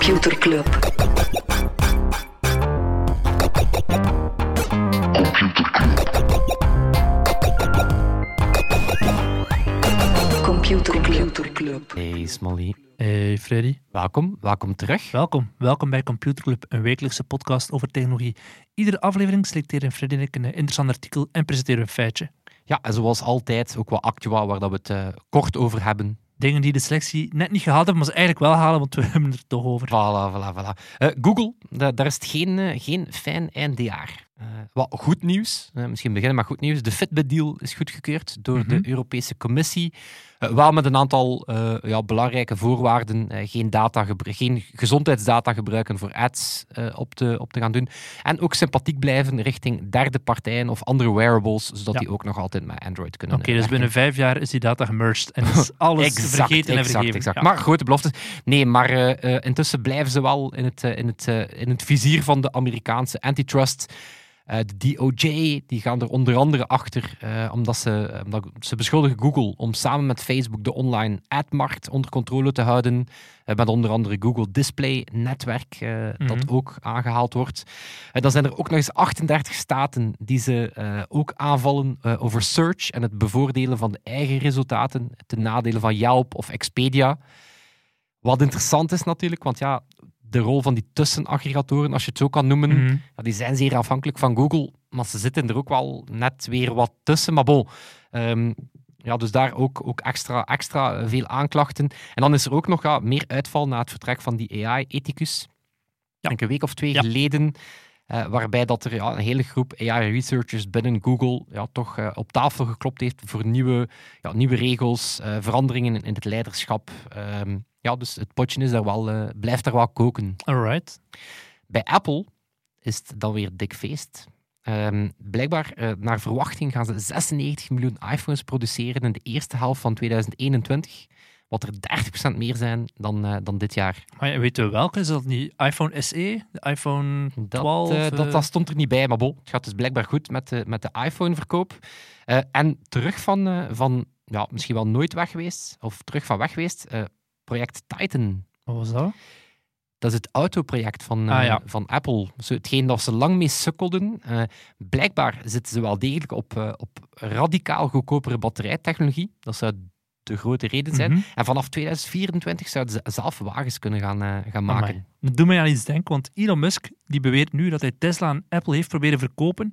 Computer Club. Computer Club. Hey Smolly, Hey Freddy, welkom, welkom terug. welkom. Welkom bij Computer Club, een wekelijkse podcast over technologie. Iedere aflevering selecteren Freddy en ik een interessant artikel en presenteren we een feitje. Ja, en zoals altijd ook wat actua waar dat we het eh, kort over hebben. Dingen die de selectie net niet gehaald hebben, maar ze eigenlijk wel halen, want we hebben het er toch over. Voilà, voilà, voilà. Eh, Google, da- daar is het geen, eh, geen fijn eindejaar. Eh wat goed nieuws, misschien beginnen met goed nieuws. De Fitbit-deal is goedgekeurd door Mhm. de Europese Commissie. Eh, wel met een aantal eh, ja, belangrijke voorwaarden. Eh, geen, data geen gezondheidsdata gebruiken voor ads op, te, op te gaan doen. En ook sympathiek blijven richting derde partijen of andere wearables, zodat Ja. die ook nog altijd met Android kunnen Oké, dus binnen vijf jaar is die data gemerged en is alles vergeten en exact, vergeven. exact. Ja. Maar grote beloftes. Nee, maar intussen blijven ze wel in het, in, het, in het vizier van de Amerikaanse antitrust. Eh, de DOJ die gaan er onder andere achter, eh, omdat, ze, omdat ze beschuldigen Google om samen met Facebook de online admarkt onder controle te houden. Eh, met onder andere Google Display netwerk, dat Mhm. ook aangehaald wordt. En dan zijn er ook nog eens 38 staten die ze ook aanvallen over search en het bevoordelen van de eigen resultaten ten nadele van Yelp of Expedia. Wat interessant is natuurlijk, want ja, de rol van die tussenaggregatoren, als je het zo kan noemen, Mhm. ja, die zijn zeer afhankelijk van Google, maar ze zitten er ook wel net weer wat tussen. Maar bon, ehm, ja, dus daar ook, ook extra, extra veel aanklachten. En dan is er ook nog ja, meer uitval na het vertrek van die AI-ethicus. Ja. Een week of twee Ja. geleden, eh, waarbij dat er ja, een hele groep AI-researchers binnen Google ja, toch eh, op tafel geklopt heeft voor nieuwe, ja, nieuwe regels, eh, veranderingen in, in het leiderschap. Ehm, ja, dus het potje is daar wel, eh, blijft daar wel koken. Alright. Bij Apple is het dan weer dik feest. Ehm, blijkbaar, eh, naar verwachting, gaan ze 96 miljoen iPhones produceren in de eerste helft van 2021. Wat er 30% meer zijn dan, eh, dan dit jaar. Maar weten we welke? Is dat niet iPhone SE? De iPhone Dat, 12? eh, dat, dat stond er niet bij, maar bon, het gaat dus blijkbaar goed met de, met de iPhone-verkoop. En terug van, van ja, misschien wel nooit weg geweest, of terug van weg geweest, project Titan. Wat was dat? Dat is het autoproject van, eh, Ah, ja. van Apple. Zo, hetgeen dat ze lang mee sukkelden. Eh, blijkbaar zitten ze wel degelijk op, eh, op radicaal goedkopere batterijtechnologie. Dat zou de grote reden zijn. Mhm. En vanaf 2024 zouden ze zelf wagens kunnen gaan, eh, gaan maken. Amai. Dat doet mij aan iets denken, want Elon Musk die beweert nu dat hij Tesla en Apple heeft proberen verkopen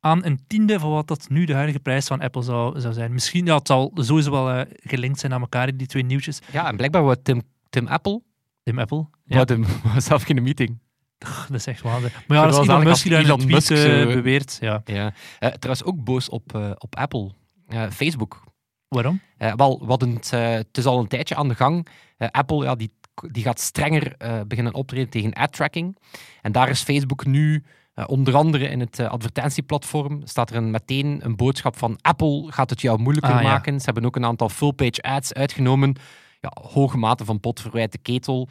aan een tiende van wat dat nu de huidige prijs van Apple zou, zou zijn. Misschien, ja, het zal sowieso wel eh, gelinkt zijn aan elkaar, die twee nieuwtjes. Ja, en blijkbaar wou Tim, Tim Apple Tim Apple. Ja, wou zelf geen meeting. dat is echt waanzinnig. Maar ja, als was Elon Musk die in Elon Musk eh, zo- beweert, ja. Ja. Eh, trouwens ook boos op, eh, op Apple. Eh, Facebook. Waarom? Eh, wel, wat een, eh, het is al een tijdje aan de gang. Eh, Apple ja, die, die gaat strenger eh, beginnen optreden tegen ad-tracking. En daar is Facebook nu, eh, onder andere in het eh, advertentieplatform, staat er een, meteen een boodschap van Apple gaat het jou moeilijker Ah, ja. maken. Ze hebben ook een aantal full-page ads uitgenomen. Ja, hoge mate van potverwijt de ketel.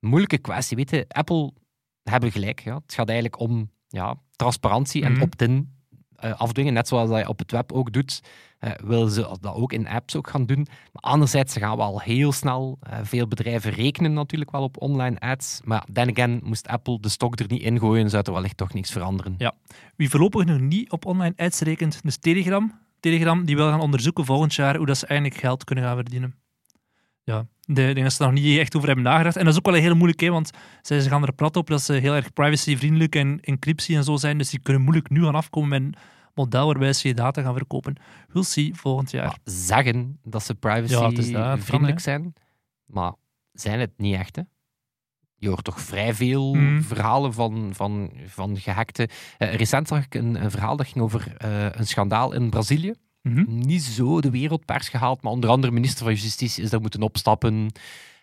Moeilijke kwestie, weet je. Apple hebben gelijk. Ja. Het gaat eigenlijk om ja, transparantie en opt-in eh, afdwingen, net zoals dat je op het web ook doet. eh willen ze dat ook in apps ook gaan doen. Maar anderzijds ze gaan we al heel snel. eh, veel bedrijven rekenen natuurlijk wel op online ads. Maar then again, moest Apple de stok er niet in gooien, zou er wellicht toch niks veranderen. Ja. Wie voorlopig nog niet op online ads rekent, is Telegram. Telegram die wil gaan onderzoeken volgend jaar hoe dat ze eigenlijk geld kunnen gaan verdienen. Ja, de dingen dat ze er nog niet echt over hebben nagedacht. En dat is ook wel een hele moeilijk, want ze gaan er plat op dat ze heel erg privacyvriendelijk en encryptie en zo zijn. Dus die kunnen moeilijk nu gaan afkomen met model waarbij ze je data gaan verkopen. We'll see volgend jaar. Maar zeggen dat ze privacy-vriendelijk zijn, maar zijn het niet echt, hè? Je hoort toch vrij veel Mhm. verhalen van, van, van gehackte. Eh, recent zag ik een, een verhaal dat ging over eh, een schandaal in Brazilië. Mhm. Niet zo de wereldpers gehaald, maar onder andere minister van Justitie is daar moeten opstappen.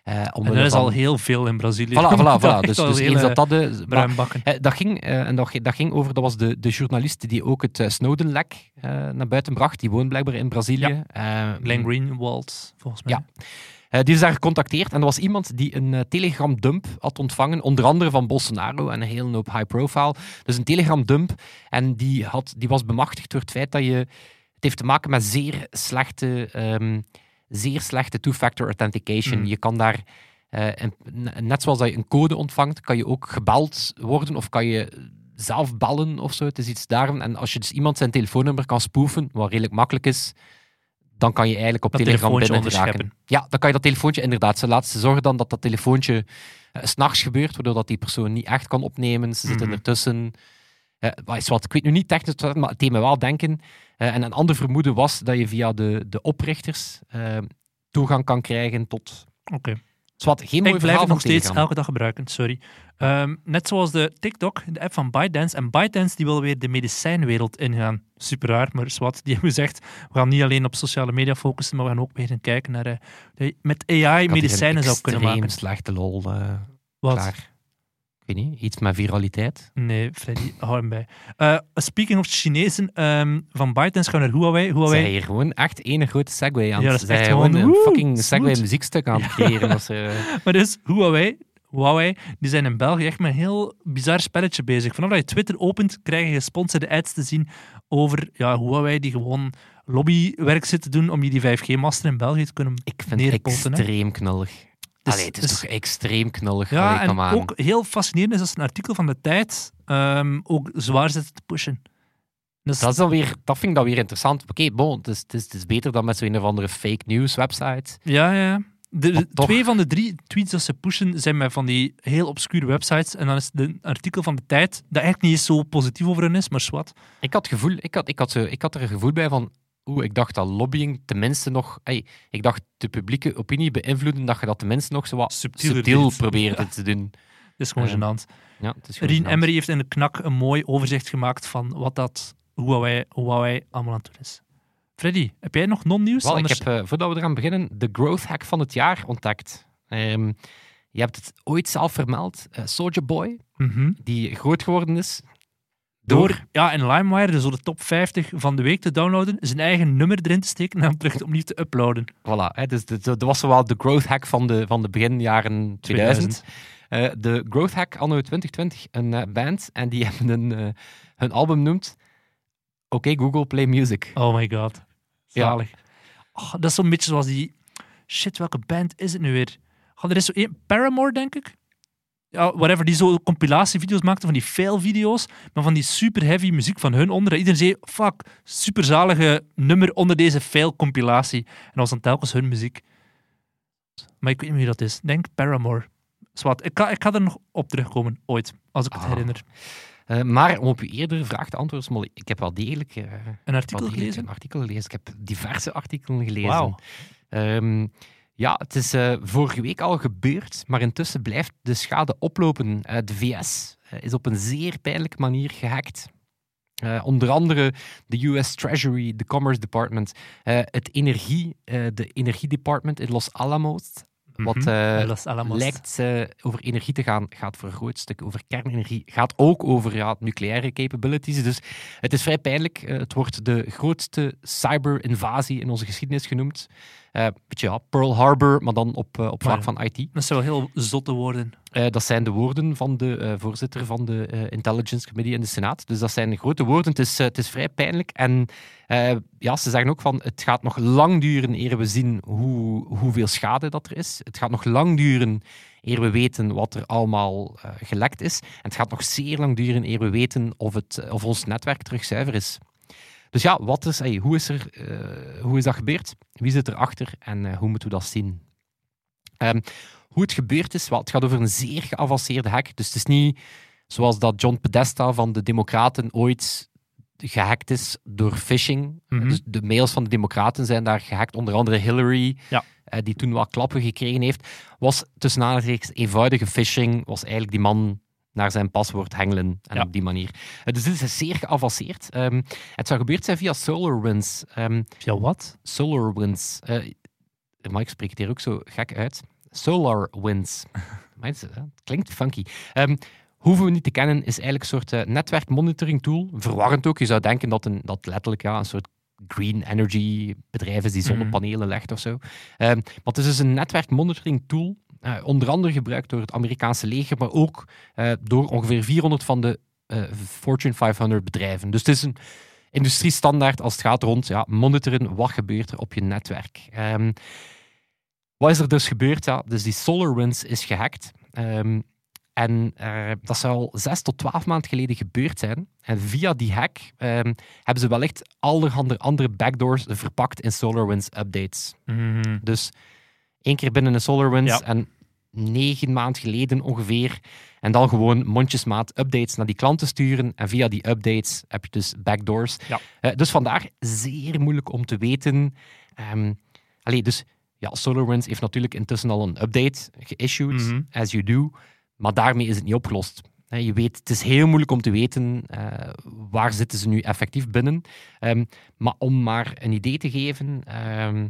Eh En omwille dat is van... al heel veel in Brazilië. Voilà, voilà, Dat voilà. Dus, dus eens dat dat... De, maar, bruinbakken. eh, dat, ging, eh, en dat, dat ging over, dat was de, de journalist die ook het eh, Snowden-lek eh, naar buiten bracht. Die woont blijkbaar in Brazilië. Eh, Glenn Greenwald, volgens mij. Ja. Eh, die is daar gecontacteerd en er was iemand die een eh, Telegram-dump had ontvangen, onder andere van Bolsonaro en een hele hoop high profile. Dus een Telegram-dump en die, had, die was bemachtigd door het feit dat je... Het heeft te maken met zeer slechte, ehm, zeer slechte two-factor authentication. Mm. Je kan daar en n- net zoals dat je een code ontvangt, kan je ook gebeld worden of kan je zelf bellen of zo. Het is iets daarvan. En als je dus iemand zijn telefoonnummer kan spoefen, wat redelijk makkelijk is, dan kan je eigenlijk op Dat Telegram binnen. Ja, dan kan je dat telefoontje inderdaad. Ze laten ze zorgen dan dat dat telefoontje eh, 's s'nachts gebeurt, waardoor dat die persoon niet echt kan opnemen. Ze zitten Mhm. ertussen. Eh, wat is wat, ik weet nu niet technisch, maar het deed me wel denken. Eh, en een ander vermoeden was dat je via de, de oprichters eh, toegang kan krijgen tot... Oké. Zwat, geen mooi Ik blijf het nog steeds elke dag gebruiken, sorry. Ehm, net zoals de TikTok, de app van ByteDance. En ByteDance die wil weer de medicijnwereld ingaan. Super raar, maar zwart. Die hebben gezegd, we gaan niet alleen op sociale media focussen, maar we gaan ook weer kijken naar met AI medicijnen zou kunnen maken. slechte lol. Wat? klaar. Weet niet, iets met viraliteit. Nee, Freddy, hou hem bij. Eh, speaking of Chinezen, ehm, van ByteDance gaan naar Huawei. Zij Huawei hier gewoon echt ene grote segway aan Ja, dat is echt gewoon gewoon, een woe, fucking segway muziekstuk aan het creëren. als, eh, Maar dus Huawei, Huawei, die zijn in België echt met een heel bizar spelletje bezig. Vanaf dat je Twitter opent, krijg je gesponsorde ads te zien over ja, Huawei die gewoon lobbywerk zit te doen om je die 5G-master in België te kunnen... ik vind het extreem knullig. Dus- Allee, het is dus- toch extreem knullig. Ja, Allee, en ook heel fascinerend is dat een artikel van de tijd ehm, ook zwaar zitten te pushen. Dus, Dat, is dan weer, dat vind ik dan weer interessant. Oké, bon, het is, het, is, het is beter dan met zo'n of andere fake news website. Ja, ja. De, de- toch. twee van de drie tweets dat ze pushen zijn met van die heel obscure websites. En dan is het een artikel van de tijd dat eigenlijk niet eens zo positief over hen is, maar zwart. Ik had, gevoel, ik, had, ik, had zo, ik had er een gevoel bij van. Oeh, ik dacht dat lobbying tenminste nog. Ey, ik dacht de publieke opinie beïnvloeden, dat je dat tenminste nog zo wat Subtieler subtiel probeerde Ja. te doen. Dat is gewoon Ja. gênant. Ja, het is Rien. Emery heeft in de knak een mooi overzicht gemaakt van wat dat Huawei, Huawei allemaal aan het doen is. Freddy, heb jij nog non-nieuws? Ik heb, eh, voordat we eraan beginnen, de growth hack van het jaar ontdekt. Ehm, je hebt het ooit zelf vermeld. eh Soldier Boy, Mhm. die groot geworden is. Door ja, in LimeWire dus de top 50 van de week te downloaden, zijn eigen nummer erin te steken en hem terug opnieuw te uploaden. Voilà, hè, dus dat was wel de growth hack van de, van de beginjaren 2000. Eh, de growth hack anno 2020, een eh, band, en die hebben een, eh, hun album noemt Oké Google Play Music. Oh my god. Ja. Zalig. Oh, dat is zo'n beetje zoals die... Shit, welke band is het nu weer? Oh, er is zo één... Paramore, denk ik? Ja, whatever, die zo compilatievideo's maakten van die fail-video's, maar van die super heavy muziek van hun onder. Iedereen zei, fuck, superzalige nummer onder deze fail-compilatie. En dat was dan telkens hun muziek. Maar ik weet niet wie dat is. Denk Paramore. Zwat, ik ga, ik ga er nog op terugkomen, ooit, als ik het Ah. herinner. Eh, maar om op uw eerdere vraag te antwoorden, Smolly, ik heb wel degelijk, eh, Een wel artikel gelezen? een artikel gelezen. Ik heb diverse artikelen gelezen. Ehm, ja, het is eh, vorige week al gebeurd, maar intussen blijft de schade oplopen. Eh, de VS eh, is op een zeer pijnlijke manier gehackt. Eh, onder andere de US Treasury, de Commerce Department, het energie, de energiedepartment in Los Alamos. Wat Mhm. Los Alamos. lijkt over energie te gaan, gaat voor een groot stuk over kernenergie, gaat ook over ja, nucleaire capabilities. Dus het is vrij pijnlijk. Het wordt de grootste cyber-invasie in onze geschiedenis genoemd. Eh ja, Pearl Harbor, maar dan op, eh, op vlak van IT. Dat zou wel heel zotte worden. Eh, dat zijn de woorden van de voorzitter van de Intelligence Committee in de Senaat. Dus dat zijn grote woorden. Het is, het is vrij pijnlijk. En ja, ze zeggen ook van het gaat nog lang duren eer we zien hoe, hoeveel schade dat er is. Het gaat nog lang duren eer we weten wat er allemaal gelekt is. En het gaat nog zeer lang duren eer we weten of, het, of ons netwerk terug zuiver is. Dus ja, wat is, hey, hoe, is er, eh, hoe is dat gebeurd? Wie zit erachter en eh, hoe moeten we dat zien? Ehm, hoe het gebeurd is, wel, het gaat over een zeer geavanceerde hack. Dus het is niet zoals dat John Podesta van de Democraten ooit gehackt is door phishing. Mhm. Dus de mails van de Democraten zijn daar gehackt. Onder andere Hillary, Ja. eh, die toen wat klappen gekregen heeft. Was tussen aanhalingstekens eenvoudige phishing. Was eigenlijk die man naar zijn paswoord hengelen. En Ja. op die manier. Eh, dus dit is zeer geavanceerd. Ehm, het zou gebeurd zijn via SolarWinds. Ehm, Ja, wat? SolarWinds. Eh maar ik spreek het hier ook zo gek uit. SolarWinds. Eh, klinkt funky. Ehm, hoeven we niet te kennen, is eigenlijk een soort eh, netwerkmonitoring tool. Verwarrend ook. Je zou denken dat, een, dat letterlijk ja, een soort green energy bedrijf is die Mhm. zonnepanelen legt of zo. Maar het is dus een netwerkmonitoring tool. Eh, onder andere gebruikt door het Amerikaanse leger, maar ook eh, door ongeveer 400 van de eh, Fortune 500 bedrijven. Dus het is een industriestandaard als het gaat rond ja, monitoren wat gebeurt er op je netwerk. Ehm, Wat is er dus gebeurd? Ja, dus die SolarWinds is gehackt. Ehm, en dat zou al zes tot twaalf maanden geleden gebeurd zijn. En via die hack ehm, hebben ze wellicht allerhande andere backdoors verpakt in SolarWinds updates. Mhm. Dus één keer binnen een SolarWinds Ja. en negen maanden geleden ongeveer. En dan gewoon mondjesmaat updates naar die klanten sturen. En via die updates heb je dus backdoors. Ja. Eh, dus vandaar zeer moeilijk om te weten. Ehm allee, dus ja, SolarWinds heeft natuurlijk intussen al een update geissued, Mhm. as you do. Maar daarmee is het niet opgelost. Hè, Je weet, het is heel moeilijk om te weten eh, waar zitten ze nu effectief binnen. Ehm, maar om maar een idee te geven, ehm,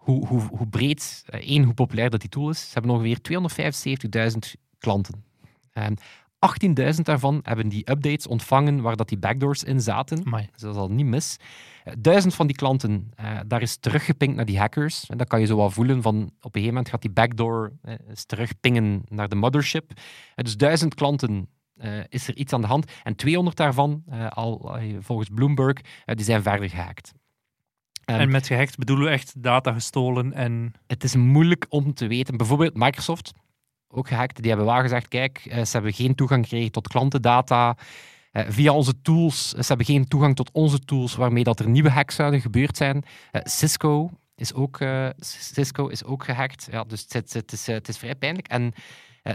hoe, hoe, hoe breed, eh, één, hoe populair dat die tool is. Ze hebben ongeveer 275.000 klanten. Ehm 18.000 daarvan hebben die updates ontvangen waar dat die backdoors in zaten. Amai. Dus dat is al niet mis. Eh, Duizend van die klanten, eh, daar is teruggepinkt naar die hackers. En dat kan je zo wel voelen van op een gegeven moment gaat die backdoor eh, eens terugpingen naar de mothership. Dus duizend klanten is er iets aan de hand. En 200 daarvan, al volgens Bloomberg, die zijn verder gehackt. En met gehackt bedoelen we echt data gestolen en... het is moeilijk om te weten. Bijvoorbeeld Microsoft, ook gehackt, die hebben wel gezegd, kijk, eh, ze hebben geen toegang gekregen tot klantendata. Eh, via onze tools, eh, ze hebben geen toegang tot onze tools waarmee dat er nieuwe hacks zouden gebeurd zijn. Cisco is ook, Cisco is ook gehackt. Ja, dus het, het, het is, het is vrij pijnlijk. En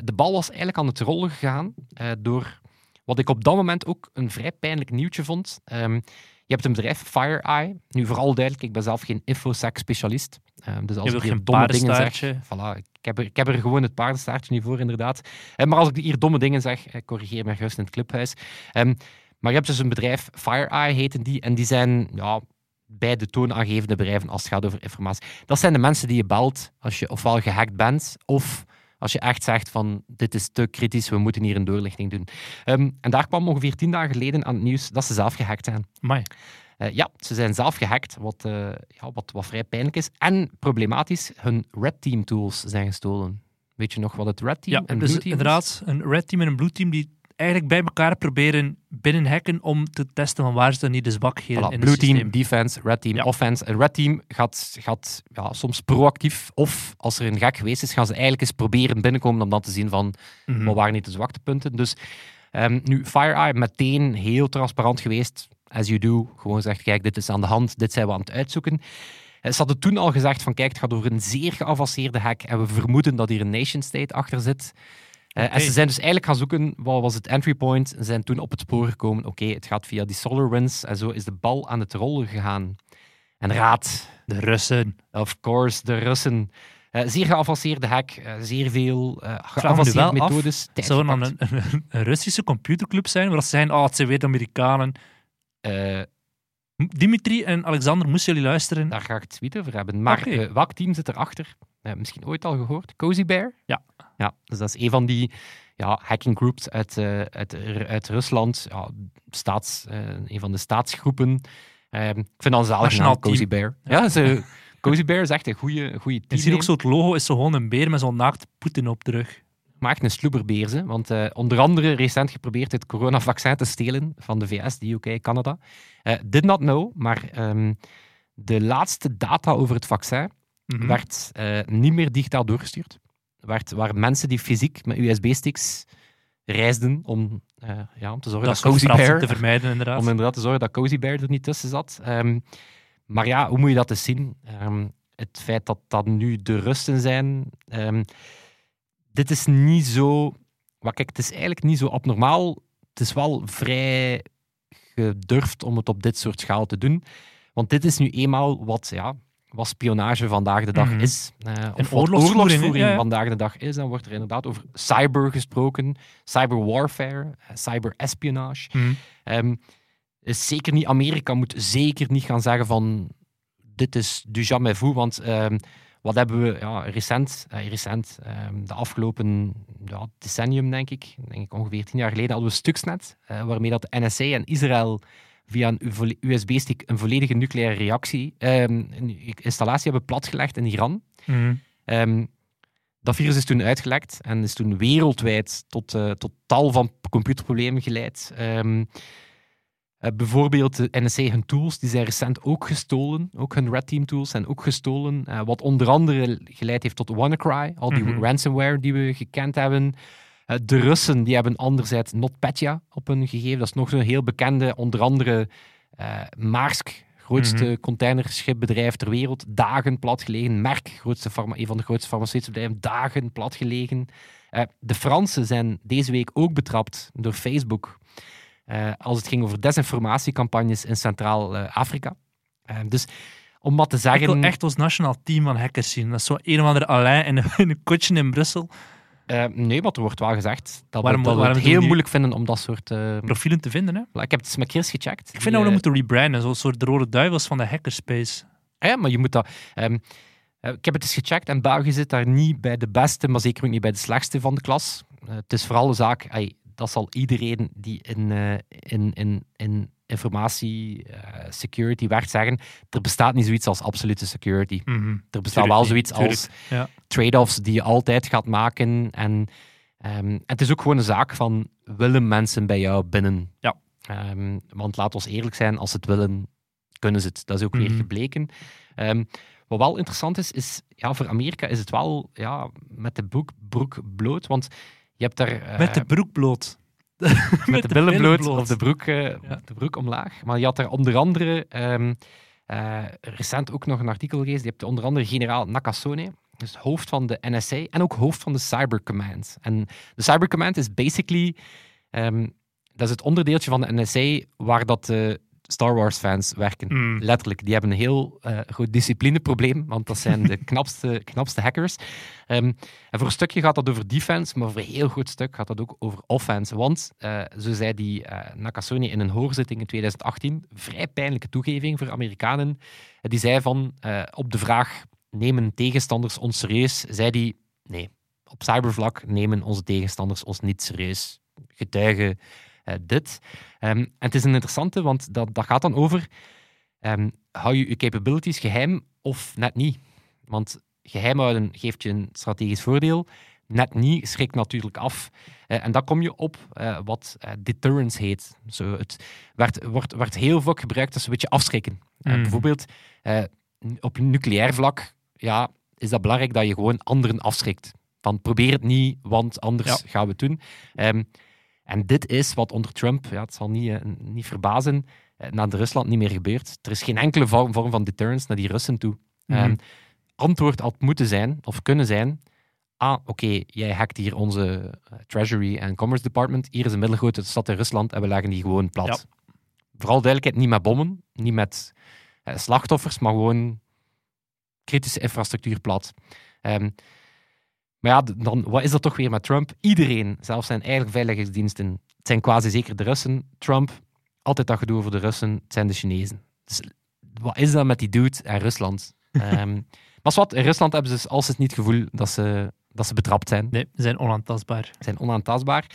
de bal was eigenlijk aan het rollen gegaan door wat ik op dat moment ook een vrij pijnlijk nieuwtje vond. Ehm, je hebt een bedrijf, FireEye. Nu, vooral duidelijk, ik ben zelf geen InfoSec-specialist. Ehm, dus als ik hier domme dingen zeg, voilà, ik, heb er, ik heb er gewoon het paardenstaartje niet voor, inderdaad. Eh, maar als ik hier domme dingen zeg, eh, corrigeer me gerust in het clubhuis. Ehm, maar je hebt dus een bedrijf, FireEye heten die, en die zijn ja, bij de toonaangevende bedrijven als het gaat over informatie. Dat zijn de mensen die je belt als je ofwel gehackt bent, of als je echt zegt van dit is te kritisch, we moeten hier een doorlichting doen. Ehm, en daar kwam ongeveer tien dagen geleden aan het nieuws dat ze zelf gehackt zijn. Amai. Eh, ja, ze zijn zelf gehackt, wat, eh, ja, wat, wat vrij pijnlijk is. En problematisch, hun Red Team tools zijn gestolen. Weet je nog wat het Red Team Ja, en dus Blue Team is? inderdaad, een red team en een blue team die eigenlijk bij elkaar proberen binnenhacken om te testen van waar zitten niet de zwakheden Voilà, in Blue het Team systeem. defense, Red Team Ja. offense. En Red Team gaat, gaat ja, soms proactief, of als er een gek geweest is, gaan ze eigenlijk eens proberen binnenkomen om dan te zien van Mhm. wat waren niet de zwaktepunten. Dus ehm, nu, FireEye meteen heel transparant geweest. As you do. Gewoon zegt, kijk, dit is aan de hand, dit zijn we aan het uitzoeken. Eh, Ze hadden toen al gezegd van, kijk, het gaat over een zeer geavanceerde hack en we vermoeden dat hier een nation state achter zit. Eh, En ze zijn dus eigenlijk gaan zoeken, wat was het entry point? Ze zijn toen op het spoor gekomen, oké, het gaat via die SolarWinds en zo is de bal aan het rollen gegaan. En raad, De Russen. of course, de Russen. Eh, zeer geavanceerde hack, eh, zeer veel nu geavanceerde af, methodes. tijd Zou dan een, een Russische computerclub zijn waar ze zijn, oh, het zijn weer de Amerikanen. Dimitri en Alexander, moesten jullie luisteren? Daar ga ik het tweet over hebben. Maar Oké. eh, welk team zit erachter? Eh, misschien ooit al gehoord. Cozy Bear? Ja. Ja, dus dat is een van die ja, hacking groups uit, eh, uit, uit Rusland. Ja, staats, een van de staatsgroepen. Eh, ik vind dat een zalig Nationaal Cozy Bear. Ja, ze, Cozy Bear is echt een goede goede Je team. ziet ook zo het logo, is zo gewoon een beer met zo'n naakt Poetin op de rug. Maar echt een sloeberbeer, ze. Want eh, onder andere recent geprobeerd het coronavaccin te stelen van de VS, de UK, Canada. Eh did not know, maar ehm, de laatste data over het vaccin Mhm. werd eh, niet meer digitaal doorgestuurd. Werd, waren mensen die fysiek met USB-sticks reisden om, ja, om te zorgen dat Cozy Bear, te vermijden, inderdaad. om inderdaad te zorgen dat Cozy Bear er niet tussen zat. Ehm, maar ja, hoe moet je dat eens zien? Ehm, het feit dat dat nu de Russen zijn, dit is niet zo... Kijk, het is eigenlijk niet zo abnormaal. Het is wel vrij gedurfd om het op dit soort schaal te doen. Want dit is nu eenmaal wat, ja, wat spionage vandaag de dag Mhm. is. Eh, of wat oorlogsvoering, Ja, ja. vandaag de dag is. Dan wordt er inderdaad over cyber gesproken. Cyber warfare, eh, cyber espionage. Mhm. Ehm, is zeker niet, Amerika moet zeker niet gaan zeggen van dit is du jamais vu, want ehm, wat hebben we ja, recent, eh, recent ehm, de afgelopen ja, decennium denk ik, denk ik ongeveer tien jaar geleden, hadden we Stuxnet, eh, waarmee dat de NSA en Israël via een USB-stick een volledige nucleaire reactie, ehm, een installatie hebben platgelegd in Iran. Mhm. Ehm, dat virus is toen uitgelekt en is toen wereldwijd tot, eh, tot tal van computerproblemen geleid. Eh, bijvoorbeeld de NSA, hun tools, die zijn recent ook gestolen. Ook hun Red Team tools zijn ook gestolen. eh, wat onder andere geleid heeft tot WannaCry, al die Mhm. ransomware die we gekend hebben. Eh, de Russen die hebben anderzijds NotPetya op hun gegeven. Dat is nog zo'n heel bekende, onder andere Maersk, grootste Mhm. containerschipbedrijf ter wereld, dagen platgelegen. Merck, grootste een van de grootste farmaceutische bedrijven, dagen platgelegen. De Fransen zijn deze week ook betrapt door Facebook als het ging over desinformatiecampagnes in Centraal-Afrika. Eh, dus om wat te Ik zeggen... wil echt ons nationaal team van hackers zien. Dat is zo een of andere Alain in een, in een kotje in Brussel. eh, nee, maar er wordt wel gezegd dat, Waarom- we, dat we het heel die- moeilijk vinden om dat soort... eh, Profielen te vinden, hè? ik heb het met Chris gecheckt. Ik vind dat we dat moeten rebranden. Zo'n soort de rode duivels van de hackerspace. Ja, maar je moet dat... ehm, eh, ik heb het eens gecheckt en België zit daar niet bij de beste, maar zeker ook niet bij de slechtste van de klas. Eh, het is vooral een zaak, dat zal iedereen die in, in, in, in informatie, eh, security werkt zeggen, er bestaat niet zoiets als absolute security. Mhm. Er bestaat Tuurlijk wel zoiets tuurlijk. als Ja. trade-offs die je altijd gaat maken. En ehm, het is ook gewoon een zaak van, willen mensen bij jou binnen? Ja. Ehm, want laat ons eerlijk zijn, als ze het willen, kunnen ze het. Dat is ook weer Mhm. gebleken. Ehm, wat wel interessant is, is ja, voor Amerika is het wel ja, met de broek, broek bloot. Want je hebt daar... eh, Met de broek bloot. met de billen bloot of de broek, eh, de broek omlaag. Maar je had er onder andere ehm, eh, recent ook nog een artikel gelezen. Je hebt onder andere generaal Nakasone, dus hoofd van de NSA en ook hoofd van de Cyber Command. En de Cyber Command is basically ehm, dat is het onderdeeltje van de NSA waar dat de Star Wars fans werken. Mm. Letterlijk, die hebben een heel eh, groot disciplineprobleem, want dat zijn de knapste, knapste hackers. Ehm, en voor een stukje gaat dat over defense, maar voor een heel groot stuk gaat dat ook over offense. Want, eh, zo zei die eh, Nakasone in een hoorzitting in 2018, vrij pijnlijke toegeving voor Amerikanen, die zei van, op de vraag, nemen tegenstanders ons serieus? Zei die, nee, op cybervlak nemen onze tegenstanders ons niet serieus. Getuigen dit. Ehm, en het is een interessante, want dat, dat gaat dan over, ehm, hou je je capabilities geheim of net niet? Want geheim houden geeft je een strategisch voordeel. Net niet schrikt natuurlijk af. Eh, en dan kom je op eh, wat eh, deterrence heet. Zo, het werd, wordt, wordt heel vaak gebruikt als een beetje afschrikken. Eh, Mhm. bijvoorbeeld eh, op nucleair vlak ja, is dat belangrijk dat je gewoon anderen afschrikt. Van probeer het niet, want anders gaan we het doen. Ehm, en dit is wat onder Trump, ja, het zal niet, eh, niet verbazen, eh, naar de Rusland niet meer gebeurt. Er is geen enkele vorm, vorm van deterrence naar die Russen toe. Mhm. Ehm, antwoord had moeten zijn, of kunnen zijn, ah, oké, jij hackt hier onze eh, Treasury en Commerce Department, hier is een middelgrote stad in Rusland en we leggen die gewoon plat. Vooral duidelijkheid, niet met bommen, niet met slachtoffers, maar gewoon kritische infrastructuur plat. Ehm, maar ja, dan, wat is dat toch weer met Trump? Iedereen, zelfs zijn eigen veiligheidsdiensten, het zijn quasi zeker de Russen. Trump, altijd dat gedoe over de Russen, het zijn de Chinezen. Dus wat is dat met die dude en Rusland? Ehm, maar wat, in Rusland hebben ze dus als het niet het gevoel dat ze, dat ze betrapt zijn. Nee, ze zijn onaantastbaar. zijn onaantastbaar.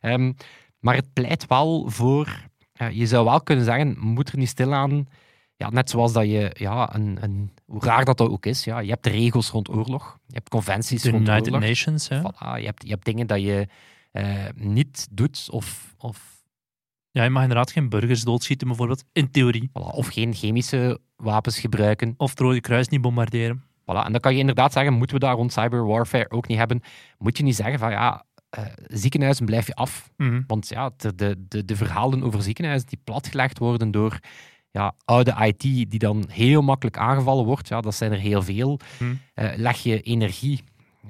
Ehm, maar het pleit wel voor, eh, je zou wel kunnen zeggen, moet er niet stilaan, ja, net zoals dat je, ja, een, een, hoe raar dat, dat ook is, ja, je hebt regels rond oorlog, je hebt conventies De rond United oorlog. Nations? Voilà, je, hebt, je hebt dingen dat je eh, niet doet of, of, Ja, je mag inderdaad geen burgers doodschieten, bijvoorbeeld. In theorie. voilà, of geen chemische wapens gebruiken. Of het Rode Kruis niet bombarderen. Voilà. En dan kan je inderdaad zeggen, moeten we daar rond cyberwarfare ook niet hebben? Moet je niet zeggen van, ja, eh, ziekenhuizen blijf je af. Mhm. Want ja, de, de, de, de verhalen over ziekenhuizen die platgelegd worden door ja, oude IT die dan heel makkelijk aangevallen wordt, ja, dat zijn er heel veel. Hm. Eh, leg je energie,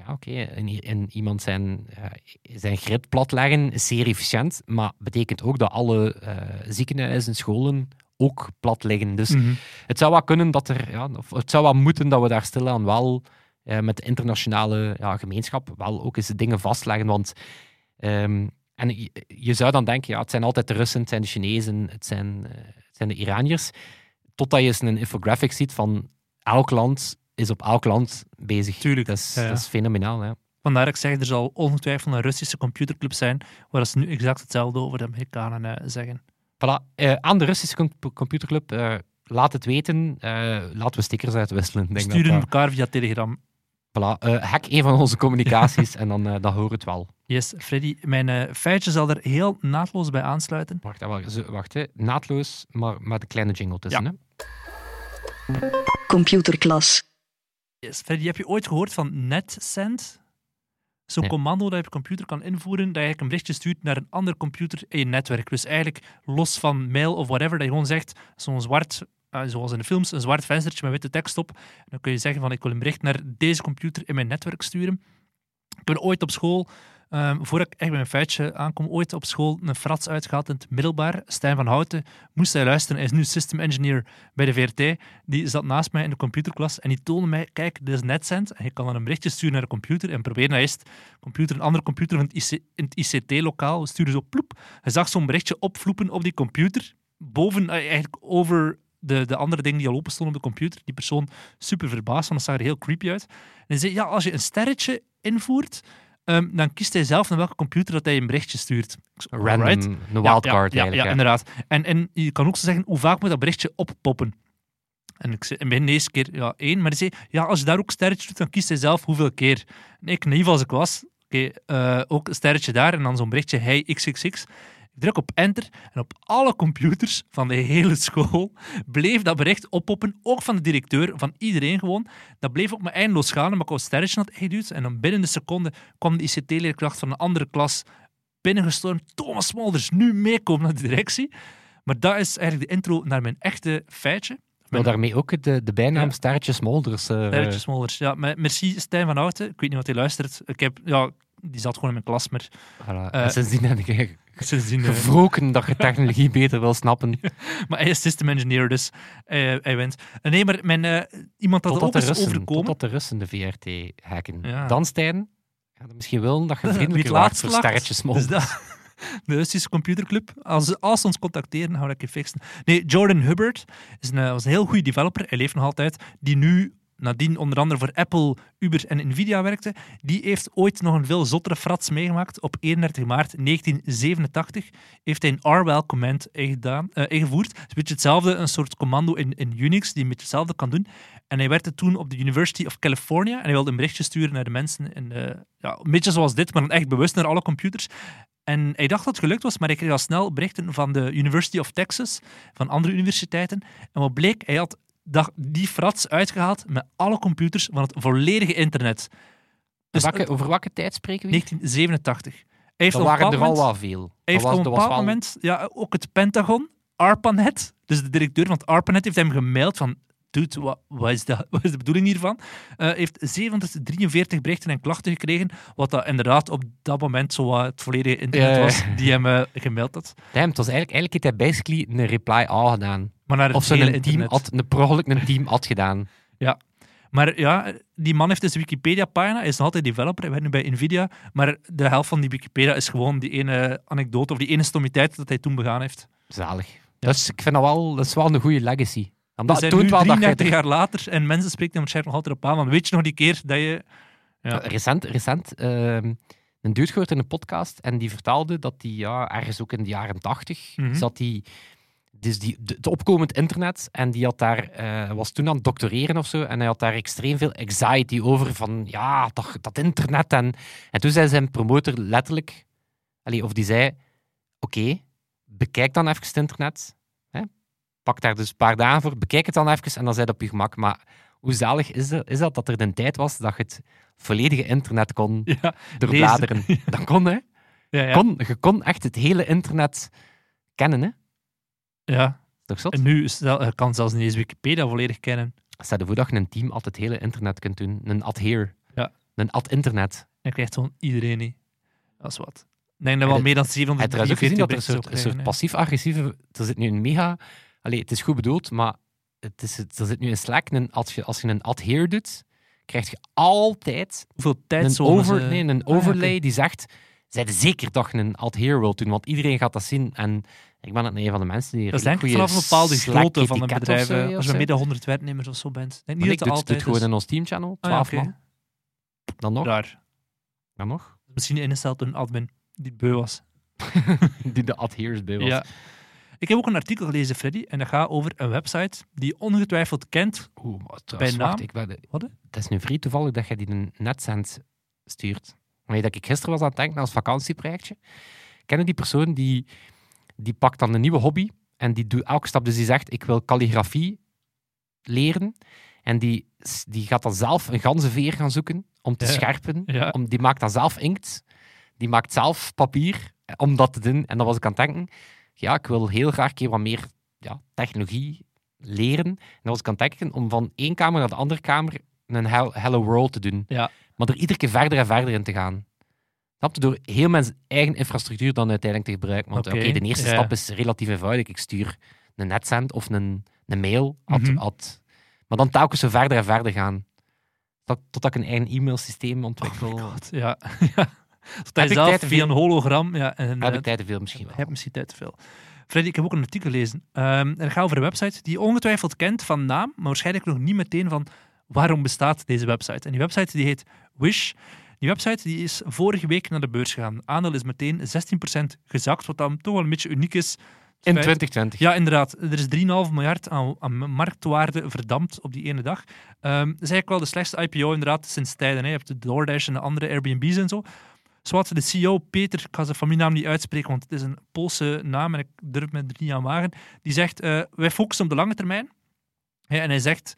ja, oké, in, in iemand zijn, eh, zijn grid platleggen is zeer efficiënt, maar betekent ook dat alle eh, ziekenhuizen, scholen ook plat liggen. Dus Mhm. het zou wel kunnen dat er, ja, of het zou wel moeten dat we daar stilaan wel eh, met de internationale ja, gemeenschap wel ook eens dingen vastleggen. Want ehm, en je, je zou dan denken, ja, het zijn altijd de Russen, het zijn de Chinezen, het zijn, zijn de Iraniërs. Totdat je eens een infographic ziet van elk land is op elk land bezig. Tuurlijk, Dat is, ja, ja. dat is fenomenaal. Hè. Vandaar dat ik zeg, er zal ongetwijfeld een Russische computerclub zijn, waar ze nu exact hetzelfde over de Amerikanen eh, zeggen. Voilà. Eh, aan de Russische com- computerclub, eh, laat het weten. Laten we stickers uitwisselen. Denk Sturen dat- elkaar via Telegram. Voilà, eh, hack een van onze communicaties en dan, eh dan hoor het wel. Yes, Freddy, mijn eh, feitje zal er heel naadloos bij aansluiten. Wacht, wacht, hè. naadloos, maar met een kleine jingle tussen. Ja. Hè? Computerklas. Yes, Freddy, heb je ooit gehoord van NetSend? Zo'n Nee. commando dat je op je computer kan invoeren, dat je eigenlijk een berichtje stuurt naar een andere computer in je netwerk. Dus eigenlijk los van mail of whatever, dat je gewoon zegt, zo'n zwart, zoals in de films, een zwart venstertje met witte tekst op. Dan kun je zeggen van, ik wil een bericht naar deze computer in mijn netwerk sturen. Ik ben ooit op school, ehm voordat ik echt bij mijn feitje aankom, ooit op school een frats uitgehaald in het middelbaar. Stijn van Houten moest hij luisteren. Hij is nu system engineer bij de VRT. Die zat naast mij in de computerklas en die toonde mij, kijk, dit is NetSend. En je kan dan een berichtje sturen naar de computer en proberen naar eerst computer, een andere computer van het in het ICT-lokaal. We sturen zo ploep. Hij zag zo'n berichtje opvloepen op die computer, boven, eh, eigenlijk over de, de andere dingen die al open stonden op de computer. Die persoon super verbaasd, want dat zag er heel creepy uit. En hij zei, ja, als je een sterretje invoert, ehm, dan kiest hij zelf naar welke computer dat hij een berichtje stuurt. Random, alright. een wildcard ja, ja, eigenlijk. Ja, hè. inderdaad. En, en je kan ook zo zeggen, hoe vaak moet dat berichtje oppoppen? En ik zei, in mijn eerste keer ja, één, maar hij zei, ja, als je daar ook sterretje doet, dan kiest hij zelf hoeveel keer. En ik, naïef als ik was, oké, eh, ook een sterretje daar en dan zo'n berichtje, hey, xxx. Ik druk op enter en op alle computers van de hele school bleef dat bericht oppoppen, ook van de directeur, van iedereen gewoon. Dat bleef ook maar eindeloos gaan, omdat ik een sterretje had ingeduwd. En dan binnen de seconde kwam de ICT-leerkracht van een andere klas binnengestormd. Thomas Smolders, nu meekomen naar de directie. Maar dat is eigenlijk de intro naar mijn echte feitje. Maar daarmee ook de, de bijnaam Ja. Sterretje Smolders. Sterretje Smolders. Ja, maar merci Stijn van Houten. Ik weet niet wat hij luistert. Ik heb, ja, die zat gewoon in mijn klas, maar voilà. eh, en sindsdien heb ik sindsdien... eh, gevroken dat je technologie beter wil snappen. maar hij is system engineer, dus hij wint. Eh, nee, maar mijn, iemand dat ook de, is Russen, overkomen... totdat de Russen de VRT hacken. Ja. Dan, Stijn, je misschien willen dat je vriendelijker laatst voor lacht, Sterretje Smolders. Dus dat, de Russische computerclub. Als, als ze ons contacteren, gaan we dat een keer fixen. Nee, Jordan Hubbard is een, was een heel goede developer. Hij leeft nog altijd. Die nu nadien onder andere voor Apple, Uber en Nvidia werkte. Die heeft ooit nog een veel zottere frats meegemaakt. Op 31 maart 1987 heeft hij een RWell command eh, ingevoerd. Het is een beetje hetzelfde, een soort commando in, in Unix die een beetje hetzelfde kan doen. En hij werkte toen op de University of California en hij wilde een berichtje sturen naar de mensen. In de, ja, een beetje zoals dit, maar dan echt bewust naar alle computers. En hij dacht dat het gelukt was, maar hij kreeg al snel berichten van de University of Texas, van andere universiteiten. En wat bleek, hij had dat- die frats uitgehaald met alle computers van het volledige internet. Dus Welke- over welke tijd spreken we? hier? 1987. Hij heeft een waren er al wel veel. hij heeft dat was, op een dat was bepaald wel- moment ja, ook het Pentagon, ARPANET, dus de directeur van het ARPANET, heeft hem gemaild van dude, wat, wat, is, dat, wat is de bedoeling hiervan? Eh heeft 743 berichten en klachten gekregen, wat dat inderdaad op dat moment zo wat het volledige internet was die hem eh, gemaild had. Damn, het was eigenlijk, eigenlijk heeft hij basically een reply all gedaan. Maar naar het Of ze hele een team had, een, per ongeluk een team had gedaan. Maar ja, die man heeft dus een Wikipedia-pagina. Hij is nog altijd developer. Hij werkt nu bij Nvidia. Maar de helft van die Wikipedia is gewoon die ene anekdote of die ene stommiteit dat hij toen begaan heeft. Zalig. Dus ik vind dat wel, dat is wel een goede legacy. Omdat nu toont wel dat 33 je... jaar later en mensen spreken hem waarschijnlijk nog altijd op aan. Want weet je nog die keer dat je... Ja. Recent, recent ehm, een dude gehoord in een podcast en die vertelde dat hij ja, ergens ook in de jaren tachtig Mhm. zat die, dus die, het opkomend internet en die had daar, eh, was toen aan het doctoreren of zo en hij had daar extreem veel anxiety over van ja, dat, dat internet en, en toen zei zijn promotor letterlijk, allee, of die zei, oké, bekijk dan even het internet, hè? pak daar dus een paar dagen voor, bekijk het dan even en dan zei dat op je gemak, maar hoe zalig is dat, is dat dat er een tijd was dat je het volledige internet kon Ja, doorbladeren. Dat kon, hè? ja, ja. Kon, je kon echt het hele internet kennen, hè? Ja. Toch zot? En nu is je kan zelfs niet eens Wikipedia volledig kennen. Stel je voor dat je een team altijd het hele internet kunt doen. Een ad-here. Ja. Een ad-internet. En krijgt gewoon iedereen niet. Dat is wat. Ik denk dat wel meer dan Heb je trouwens ook 743 gezien dat er een soort, een passief-agressieve... Er zit nu een mega... Allee, het is goed bedoeld, maar het is, het- er zit nu in Slack... Een, als, je, als je een ad-here doet, krijg je altijd. Hoeveel tijd een, over, nee, een Ah, overlay die zegt... Zij zeker je een wilt doen, want iedereen gaat dat zien. En ik ben het een van de mensen die... Dat is denk ik vanaf een bepaalde grootte van een of bedrijf. zo, of Als je de 100 werknemers of zo bent. Denk niet ik dat het doe het altijd gewoon in ons teamchannel, Ah, ja, 12 oké. man. Dan nog? Raar. Dan nog? Misschien ingesteld door een admin die beu was. Die de adheres bij was. Ja. Ik heb ook een artikel gelezen, Freddy, en dat gaat over een website die je ongetwijfeld kent. Oeh, maar Bij naam? wacht, ik ben, Wat? Het is nu vrij toevallig dat je die een netzend stuurt. Maar dat ik gisteren was aan het denken als vakantieprojectje. Kennen die persoon die, die pakt dan een nieuwe hobby en die doet elke stap. Dus die zegt, ik wil calligrafie leren. En die, die gaat dan zelf een ganzenveer gaan zoeken om te Ja. scherpen. Ja. Om, die maakt dan zelf inkt. Die maakt zelf papier om dat te doen. En dan was ik aan het denken, ja, ik wil heel graag een keer wat meer ja, technologie leren. En dan was ik aan het denken om van één kamer naar de andere kamer een hel- Hello World te doen. Ja. Maar er iedere keer verder en verder in te gaan. Snap? Door heel mijn eigen infrastructuur dan uiteindelijk te gebruiken. Want Oké, de eerste ja. stap is relatief eenvoudig. Ik stuur een netzend of een, een mail. Ad, Mhm. ad- maar dan telkens zo verder en verder gaan. Tot, totdat ik een eigen e-mailsysteem ontwikkel. God, ja. ja. Ik zelf via een hologram... Ja, en, heb eh, ik tijd te veel misschien wel. hebt misschien tijd te veel. Freddy, ik heb ook een artikel gelezen. En het gaat over een website die je ongetwijfeld kent van naam, maar waarschijnlijk nog niet meteen van waarom bestaat deze website. En die website die heet Wish. Die website die is vorige week naar de beurs gegaan. Aandeel is meteen 16% gezakt, wat dan toch wel een beetje uniek is. In Feit- 2020. Ja, inderdaad. Er is 3,5 miljard aan, aan marktwaarde verdampt op die ene dag. Ehm dat is eigenlijk wel de slechtste IPO inderdaad sinds tijden. Hè. Je hebt de DoorDash en de andere Airbnb's en zo. Zoals de CEO Peter, ik ga zijn familienaam niet uitspreken, want het is een Poolse naam en ik durf me er niet aan wagen, die zegt, eh, wij focussen op de lange termijn. En hij zegt,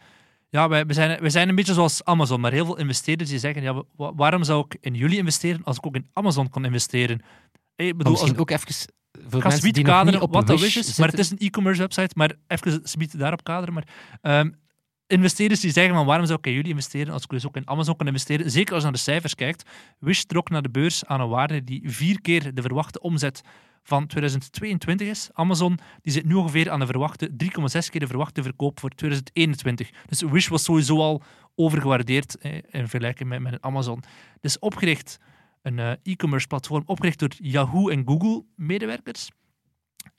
ja, wij, we, zijn, wij zijn een beetje zoals Amazon, maar heel veel investeerders die zeggen, ja, wa- waarom zou ik in jullie investeren als ik ook in Amazon kon investeren? Ik bedoel, als, misschien ook even voor ik mensen die nog niet kaderen op wat dat Wish Wish is, maar het is een e-commerce website, maar even subiet daarop kaderen. Maar ehm, investeerders die zeggen van waarom zou ik in jullie investeren als ik dus ook in Amazon kan investeren, zeker als je naar de cijfers kijkt. Wish trok naar de beurs aan een waarde die vier keer de verwachte omzet van 2022 is. Amazon die zit nu ongeveer aan de verwachte 3,6 keer de verwachte verkoop voor 2021. Dus Wish was sowieso al overgewaardeerd eh, in vergelijking met, met Amazon. Dus opgericht, een eh, e-commerce platform opgericht door Yahoo en Google medewerkers.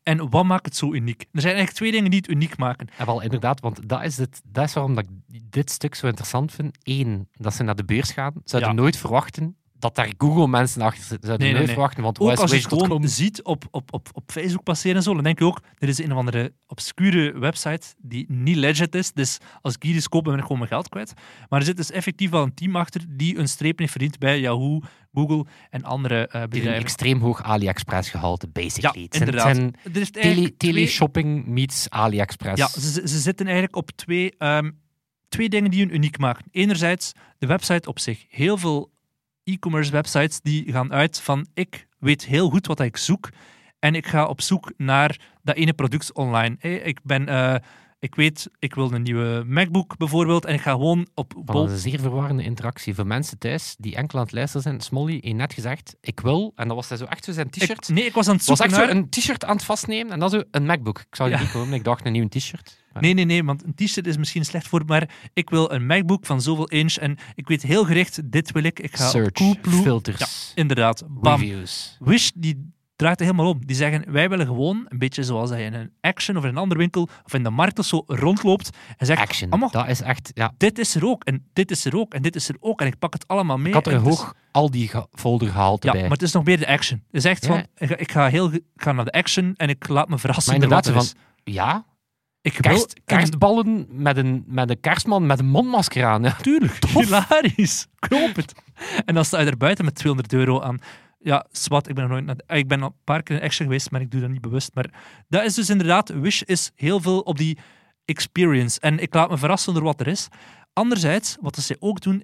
En wat maakt het zo uniek? Er zijn eigenlijk twee dingen die het uniek maken. Ja, wel, inderdaad, want dat is, het, dat is waarom dat ik dit stuk zo interessant vind. Eén, dat ze naar de beurs gaan. Zouden Ja. nooit verwachten dat daar Google-mensen achter zitten. Zouden Nee, nee, nooit nee. verwachten, want Ook als je het gewoon ziet op, op, op, op Facebook passeren en zo, dan denk je ook, er is een of andere obscure website die niet legit is. Dus als ik die dus koop, ben ik gewoon mijn geld kwijt. Maar er zit dus effectief wel een team achter die een streep heeft verdiend bij Yahoo, Google en andere een bedrijven. extreem hoog AliExpress gehalte, Ja, basically. Het zijn- het inderdaad. zijn is tele, twee- teleshopping meets AliExpress. Ja, ze, ze zitten eigenlijk op twee, ehm, twee dingen die hun uniek maken. Enerzijds de website op zich. Heel veel e-commerce websites die gaan uit van ik weet heel goed wat ik zoek en ik ga op zoek naar dat ene product online. Ik ben... ik weet, ik wil een nieuwe MacBook bijvoorbeeld en ik ga gewoon op Van Bol... een zeer verwarrende interactie. Voor mensen thuis die enkel aan het luisteren zijn. Smolly heeft net gezegd, ik wil, en dat was hij zo echt zo zijn t-shirt. Nee, ik was aan het was zoeken echt zo een t-shirt aan het vastnemen en dan zo een MacBook. Ik zou die Ja. niet komen, ik dacht een nieuw t-shirt. Maar- Nee, nee, nee, want een t-shirt is misschien slecht voor, maar ik wil een MacBook van zoveel inch en ik weet heel gericht, dit wil ik. Ik ga op Search, Coolblue... filters, Inderdaad, bam. reviews. Wish die draait er helemaal om. Die zeggen, wij willen gewoon, een beetje zoals dat je in een Action of in een andere winkel of in de markt of zo rondloopt en zegt, Action, allemaal, dat is echt... Ja, dit is er ook en dit is er ook en dit is er ook en ik pak het allemaal mee. ik had er is- hoog al die folder gehaald Ja, bij. maar het is nog meer de Action. Het is echt Ja. van, ik ga, heel, ik ga naar de Action en ik laat me verrassen Maar inderdaad, er is. ja, Ik kerst, kerstballen met een, met een kerstman met een mondmasker aan. Ja. Tuurlijk, hilarisch. Koop het. En dan sta je er buiten met 200 euro aan. Ja, zwart, ik ben nog nooit naar de- Ik ben een paar keer in Action geweest, maar ik doe dat niet bewust. Maar dat is dus inderdaad, Wish is heel veel op die experience. En ik laat me verrassen door wat er is. Anderzijds, wat ze ook doen,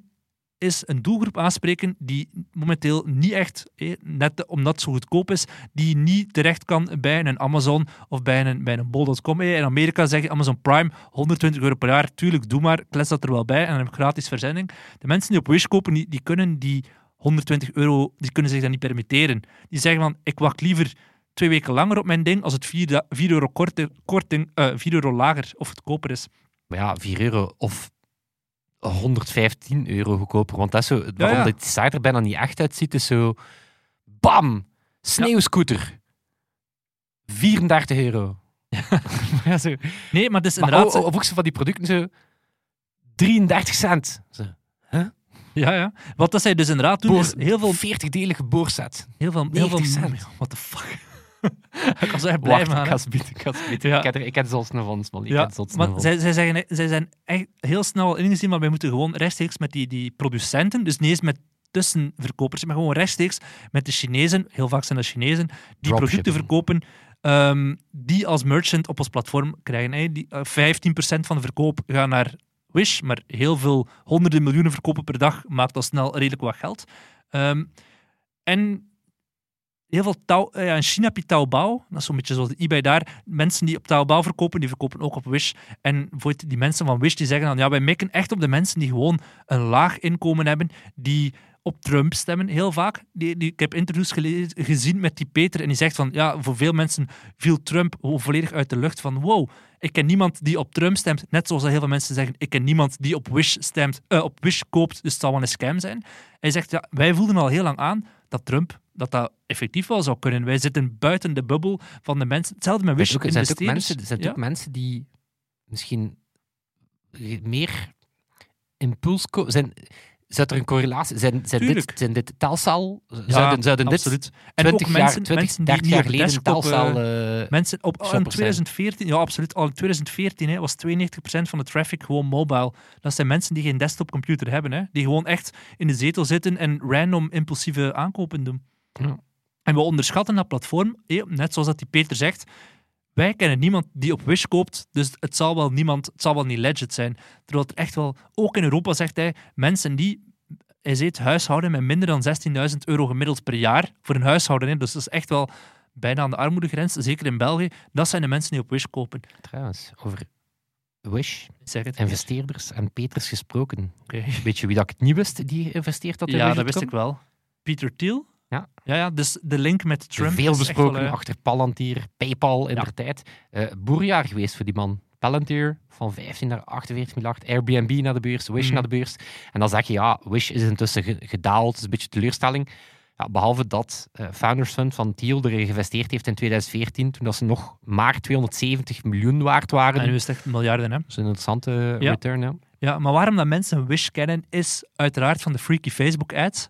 is een doelgroep aanspreken die momenteel niet echt, net omdat het zo goedkoop is, die niet terecht kan bij een Amazon of bij een, bij een bol.com. In Amerika zeg je Amazon Prime, 120 euro per jaar. Tuurlijk, doe maar, klets dat er wel bij en dan heb je gratis verzending. De mensen die op Wish kopen, die kunnen die 120 euro, die kunnen zich dat niet permitteren. Die zeggen van, ik wacht liever twee weken langer op mijn ding als het 4, da- 4 euro, korter, korting, eh 4 euro lager of goedkoper is. Maar ja, 4 euro of 115 euro goedkoper. Want dat is zo, waarom ja. die site er bijna niet echt uitziet, is zo... Bam! Sneeuwscooter. 34 euro. ja, zo. Nee, maar is Maar inderdaad... o- o- of ook zo van die producten zo... 33 cent. Zo. Ja, ja. Wat dat zij dus inderdaad doen, is Boor- heel veel 40-delige boorset. Heel veel, heel veel 90 cent. What the fuck? Ik kan zo echt blij Wacht, van. ik ga bieden, ik ga ze bieden. Ja. Ik heb er, ik heb nog van, Smolly. Ik Ja, maar zij, zij, zeggen, zij zijn echt heel snel al ingezien, maar wij moeten gewoon rechtstreeks met die, die producenten, dus niet eens met tussenverkopers, maar gewoon rechtstreeks met de Chinezen, heel vaak zijn dat Chinezen, die producten verkopen, ehm, die als merchant op ons platform krijgen. Die, eh, 15% van de verkoop gaat naar Wish, maar heel veel honderden miljoenen verkopen per dag maakt al snel redelijk wat geld. Ehm, en heel veel eh, ja, in China heb je Taobao, zo'n beetje zoals de eBay daar. Mensen die op Taobao verkopen, die verkopen ook op Wish. En bijvoorbeeld die mensen van Wish die zeggen dan, ja, wij mikken echt op de mensen die gewoon een laag inkomen hebben, die op Trump stemmen, heel vaak. Die, ik heb interviews gezien met die Peter en die zegt van, ja, voor veel mensen viel Trump volledig uit de lucht van, wow, ik ken niemand die op Trump stemt, net zoals heel veel mensen zeggen, ik ken niemand die op Wish stemt, eh, op Wish koopt, dus het zal wel een scam zijn. Hij zegt, ja, wij voelden al heel lang aan dat Trump, dat dat effectief wel zou kunnen. Wij zitten buiten de bubbel van de mensen. Hetzelfde met Wish Er zijn ook, mensen, er zijn Ja. ook mensen die misschien meer impuls zijn. Zit er een correlatie? Zijn, zijn, dit, zijn dit? Ja, Zouden, zouden dit absoluut. En 20 ook jaar, mensen, 20, mensen die 30 niet jaar geleden Telcel... eh, Mensen op, al in shoppers zijn. 2014, ja, absoluut. Al in 2014 hè, was 92% van de traffic gewoon mobile. Dat zijn mensen die geen desktopcomputer hebben, hè, die gewoon echt in de zetel zitten en random impulsieve aankopen doen. Ja. En we onderschatten dat platform, net zoals dat die Peter zegt. Wij kennen niemand die op Wish koopt, dus het zal wel niemand, het zal wel niet legit zijn. Terwijl het echt wel, ook in Europa zegt hij, mensen die, hij zegt huishouden met minder dan 16.000 euro gemiddeld per jaar voor een huishouden, dus dat is echt wel bijna aan de armoedegrens, zeker in België, dat zijn de mensen die op Wish kopen. Trouwens, over Wish, Ik zeg het. investeerders en Peters gesproken. Weet je wie dat ik het niet wist die investeert had in Ja, dat wist ik wel. Peter Thiel? Ja. Ja, ja dus de link met Trump. veel besproken wel, eh, achter Palantir, PayPal in Ja. der tijd. Eh boerjaar geweest voor die man. Palantir van 15 naar 48 miljard. Airbnb naar de beurs, Wish Mhm. naar de beurs. En dan zeg je, ja, Wish is intussen ge- gedaald. Het is een beetje teleurstelling. Ja, behalve dat eh, Founders Fund van Thiel erin geïnvesteerd heeft in 2014, toen dat ze nog maar 270 miljoen waard waren. En nu is het echt miljarden, hè? Dat is een interessante Ja. return, ja. Ja, maar waarom dat mensen Wish kennen, is uiteraard van de freaky Facebook-ads.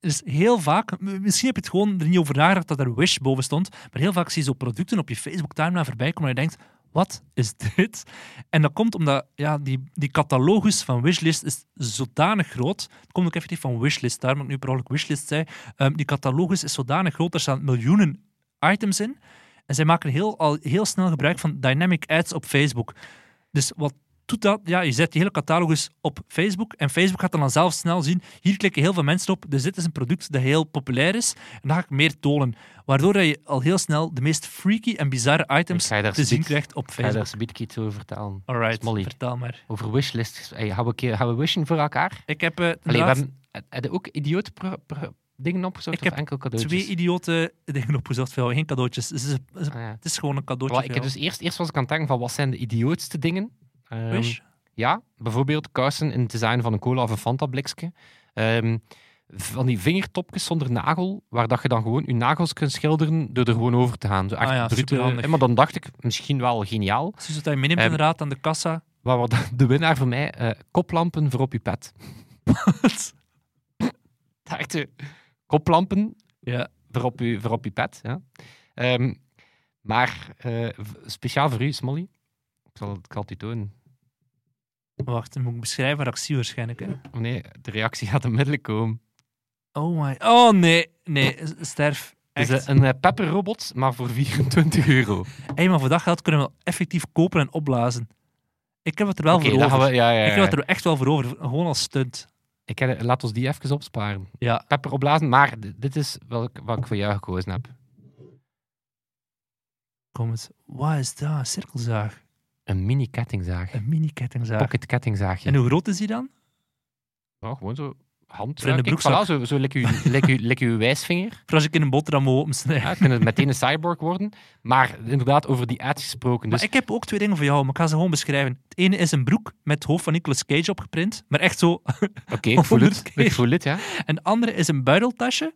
Dus heel vaak, misschien heb je het gewoon er niet over nagedacht dat er Wish boven stond, maar heel vaak zie je zo producten op je Facebook-timeline voorbij komen en je denkt, wat is dit? En dat komt omdat ja, die, die catalogus van Wishlist is zodanig groot. Het komt ook effectief van Wishlist, daarom dat ik nu per ongeluk Wishlist zei. Ehm, die catalogus is zodanig groot, er staan miljoenen items in. En zij maken heel, al heel snel gebruik van dynamic ads op Facebook. Dus wat doet dat? Ja, je zet die hele catalogus op Facebook en Facebook gaat dan, dan zelf snel zien, hier klikken heel veel mensen op, dus dit is een product dat heel populair is en dat ga ik meer tonen. Waardoor dat je al heel snel de meest freaky en bizarre items te zien krijgt op Ik ga daar Facebook. zoiets iets over vertellen. Alright, Smolly. vertel maar. Over wishlist. Hey, gaan, we, gaan we wishen voor elkaar? Ik heb eh, Allee, we hebben heb je ook idioot dingen opgezocht Ik heb enkel cadeautjes? twee idiote dingen opgezocht voor jou, geen cadeautjes. Het is, het is- Ah, ja. het is gewoon een cadeautje ik heb dus eerst, eerst was ik aan het denken van wat zijn de idiootste dingen. Ehm? Ja, bijvoorbeeld kousen in het design van een cola of een Fanta blikje. Ehm, van die vingertopjes zonder nagel, waar dat je dan gewoon je nagels kunt schilderen door er gewoon over te gaan. Zo echt Ah ja, brute- superhandig. Maar dan dacht ik, misschien wel geniaal. Precies wat je meeneemt Ehm, inderdaad aan de kassa. Wat de winnaar voor mij, eh, koplampen voor op je pet. Echt, eh, koplampen Ja. voor op je, voor op je pet. Ja. Maar eh, speciaal voor u, Smolly. Ik zal het u tonen. Wacht, dan moet ik beschrijven wat ik zie waarschijnlijk. Hè. Oh nee, de reactie gaat onmiddellijk komen. Oh my... Oh nee, nee, sterf. Het is een, een pepperrobot, maar voor 24 euro. Hey, maar voor dat geld kunnen we effectief kopen en opblazen. Ik heb het er wel voor over. gaan we, ja, ja, Ik heb het er echt wel voor over. Gewoon als stunt. Ik heb, laat ons die even opsparen. Ja. Pepper opblazen, maar dit is welk, wat ik voor jou gekozen heb. Kom eens. Wat is dat? Een cirkelzaag. Een mini kettingzaag. Een mini-kettingzaag. Pocket kettingzaagje. En hoe groot is die dan? Gewoon zo hand. Voor in de Kijk, broekzak. voilà, zo, zo lik je, lik je wijsvinger. Voor als ik in een boterham moet opensnijden. Ja, kunnen meteen een cyborg worden. Maar inderdaad, over die ads gesproken. Dus Maar ik heb ook twee dingen voor jou, maar ik ga ze gewoon beschrijven. Het ene is een broek met het hoofd van Nicolas Cage opgeprint, maar echt zo. oké, ik voel het. honderd keer. Ik voel het, ja. En het andere is een buideltasje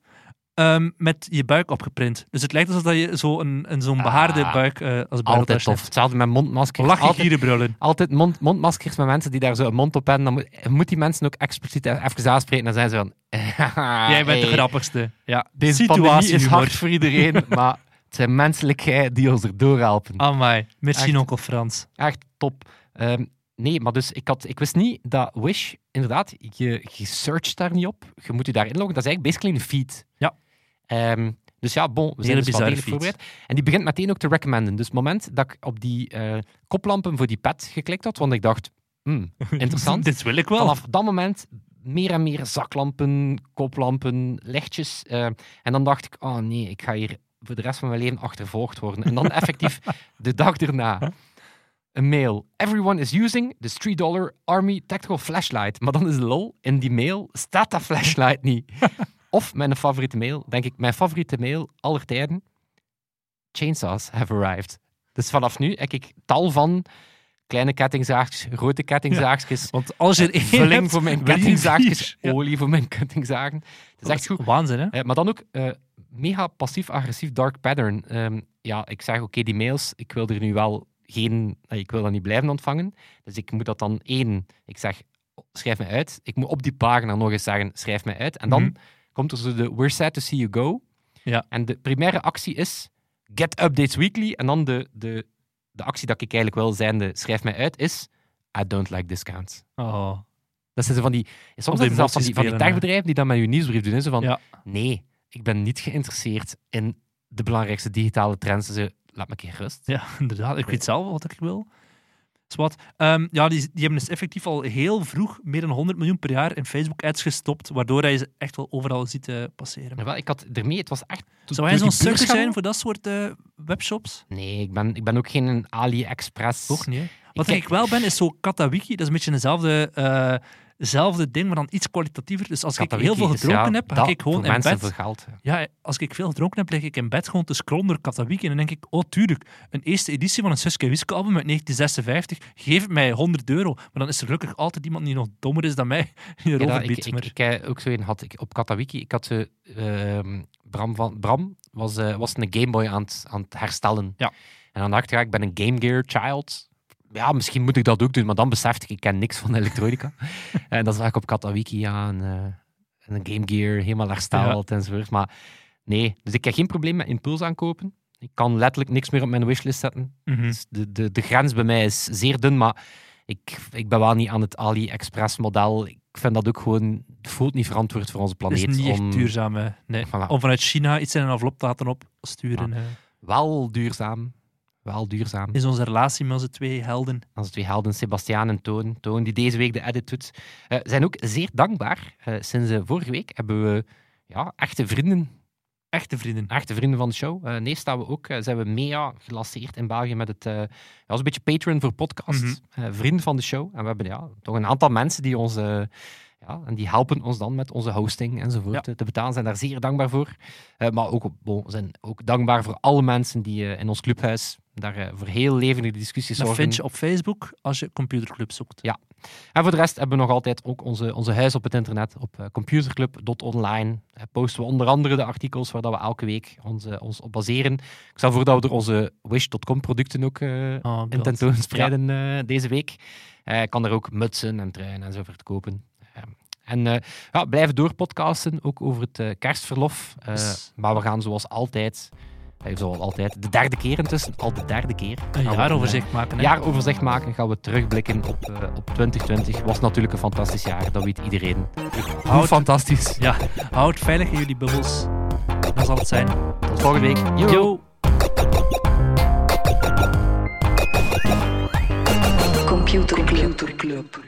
ehm, met je buik opgeprint. Dus het lijkt alsof dat je zo een, een zo'n behaarde Ah, buik eh, als Altijd buideltasje tof. hebt. Hetzelfde met mondmaskers. Lach Altijd, gierenbrullen. altijd mond, mondmaskers met mensen die daar zo een mond op hebben. Dan moet, moet die mensen ook expliciet even aanspreken. Dan zijn ze van... Jij bent de grappigste. Ja. Deze pandemie is hard voor iedereen, maar de menselijkheid die ons erdoor helpen. Amai, merci Echt. onkel Frans. Echt top. Ehm, nee, maar dus ik, had, ik wist niet dat Wish, inderdaad, je, je searcht daar niet op. Je moet je daar inloggen. Dat is eigenlijk basically een feed. Ja. Ehm, dus ja, bon, we zijn dus wel voorbereid. En die begint meteen ook te recommenden. Dus het moment dat ik op die eh, koplampen voor die pet geklikt had, want ik dacht, hmm, interessant. Dit wil ik wel. Vanaf dat moment meer en meer zaklampen, koplampen, lichtjes. eh, en dan dacht ik, oh nee, ik ga hier voor de rest van mijn leven achtervolgd worden. En dan effectief de dag erna een mail. Everyone is using this 3 dollar Army Tactical Flashlight. Maar dan is lol, in die mail staat dat flashlight niet. of mijn favoriete mail, denk ik, mijn favoriete mail aller tijden. Chainsaws have arrived. Dus vanaf nu heb ik tal van kleine kettingzaagjes, grote kettingzaagjes, Want als je één vulling voor mijn kettingzaagjes. Ja. olie voor mijn kettingzagen. Het is echt goed. Waanzin, hè? Eh, maar dan ook eh, mega passief-agressief dark pattern. Ehm, ja, ik zeg oké, die mails, ik wil er nu wel geen, eh, ik wil dat niet blijven ontvangen. Dus ik moet dat dan één, ik zeg, schrijf me uit. Ik moet op die pagina nog eens zeggen, schrijf me uit. En dan Mhm. Komt er zo de we're sad to see you go. Ja. En de primaire actie is get updates weekly. En dan de, de, de actie dat ik eigenlijk wil zijn, de schrijf mij uit, is I don't like discounts. Oh. Dat zijn zo van die, soms zijn zelfs van die, van die techbedrijven die dat met je nieuwsbrief doen. Zo van, Ja. nee, ik ben niet geïnteresseerd in de belangrijkste digitale trends. Eh, laat me een keer rust. Ja, inderdaad. Ik weet zelf wat ik wil. Zwat. Ehm, ja, die, die hebben dus effectief al heel vroeg meer dan 100 miljoen per jaar in Facebook-ads gestopt, waardoor hij ze echt wel overal ziet eh, passeren. Wel, ik had ermee, het was echt... Zou hij zo'n sukker zijn voor dat soort eh, webshops? Nee, ik ben, ik ben ook geen AliExpress. Toch niet, hè? Wat ik wel ben, is zo Katawiki. Dat is een beetje dezelfde, eh, dezelfde ding, maar dan iets kwalitatiever. Dus als ik heel veel is, gedronken ja, heb, ga dat ik gewoon in bed. geld. Ja, als ik veel gedronken heb, lig ik in bed gewoon te scrollen door Katawiki. En dan denk ik, oh tuurlijk, een eerste editie van een Suske Wiske album uit 1956, geef het mij 100 euro. Maar dan is er gelukkig altijd iemand die nog dommer is dan mij, die Ja, erover biedt. ik, maar- ik, ik, eh, ook zo een had ik op Katawiki. Ik had zo, ehm, Bram, van, Bram was, eh, was een Game Boy aan het, aan het herstellen. Ja. En dan dacht ik, ja, ik ben een Game Gear child. Ja, misschien moet ik dat ook doen, maar dan besefte ik, ik ken niks van elektronica. en dan zag ik op Katawiki, ja, een, eh, een Game Gear helemaal hersteld enzovoort. Maar nee, dus ik heb geen probleem met impuls aankopen. Ik kan letterlijk niks meer op mijn wishlist zetten. Mhm. Dus de, de, de grens bij mij is zeer dun, maar ik, ik ben wel niet aan het AliExpress-model. Ik vind dat ook gewoon, het voelt niet verantwoord voor onze Het planeet. is niet echt om, duurzaam. hè. Nee. Voilà. Om vanuit China iets in een envelop te laten opsturen. Wel duurzaam. Wel duurzaam. is onze relatie met onze twee helden. Onze twee helden, Sebastiaan en Toon. Toon, die deze week de edit doet. eh, zijn ook zeer dankbaar. Eh, sinds eh, vorige week hebben we ja, echte vrienden. Echte vrienden. Echte vrienden van de show. Eh nee, staan we ook, zijn we mega gelanceerd in België met het... ja, was een beetje Patreon voor podcast. Mhm. Vriend van de show. En we hebben ja, toch een aantal mensen die ons... ja, en die helpen ons dan met onze hosting enzovoort Ja. eh, te betalen. Zijn daar zeer dankbaar voor. Eh, maar ook, zijn ook dankbaar voor alle mensen die eh, in ons clubhuis daar voor heel levendige discussies Dat zorgen. vind je op Facebook als je computerclub zoekt. En voor de rest hebben we nog altijd ook onze, onze huis op het internet op computerclub.online. Posten we onder andere de artikels waar dat we elke week ons, ons op baseren. Ik stel voor dat we er onze Wish.com producten ook Oh, in tentoonspreiden eh, deze week. Ik kan er ook mutsen en truien en zo voor kopen. En eh ja, blijven door podcasten, ook over het eh, kerstverlof. Eh, Yes. maar we gaan zoals altijd, zoals altijd, de derde keer intussen, al de derde keer. Een jaaroverzicht maken. een Hè? jaaroverzicht maken, gaan we terugblikken op, eh, op 2020. Was natuurlijk een fantastisch jaar, dat weet iedereen. Hoe Houd- fantastisch. Ja, houd veilig in jullie bubbels. Dat zal het zijn. Tot volgende week. Yo. Yo. Computer Club.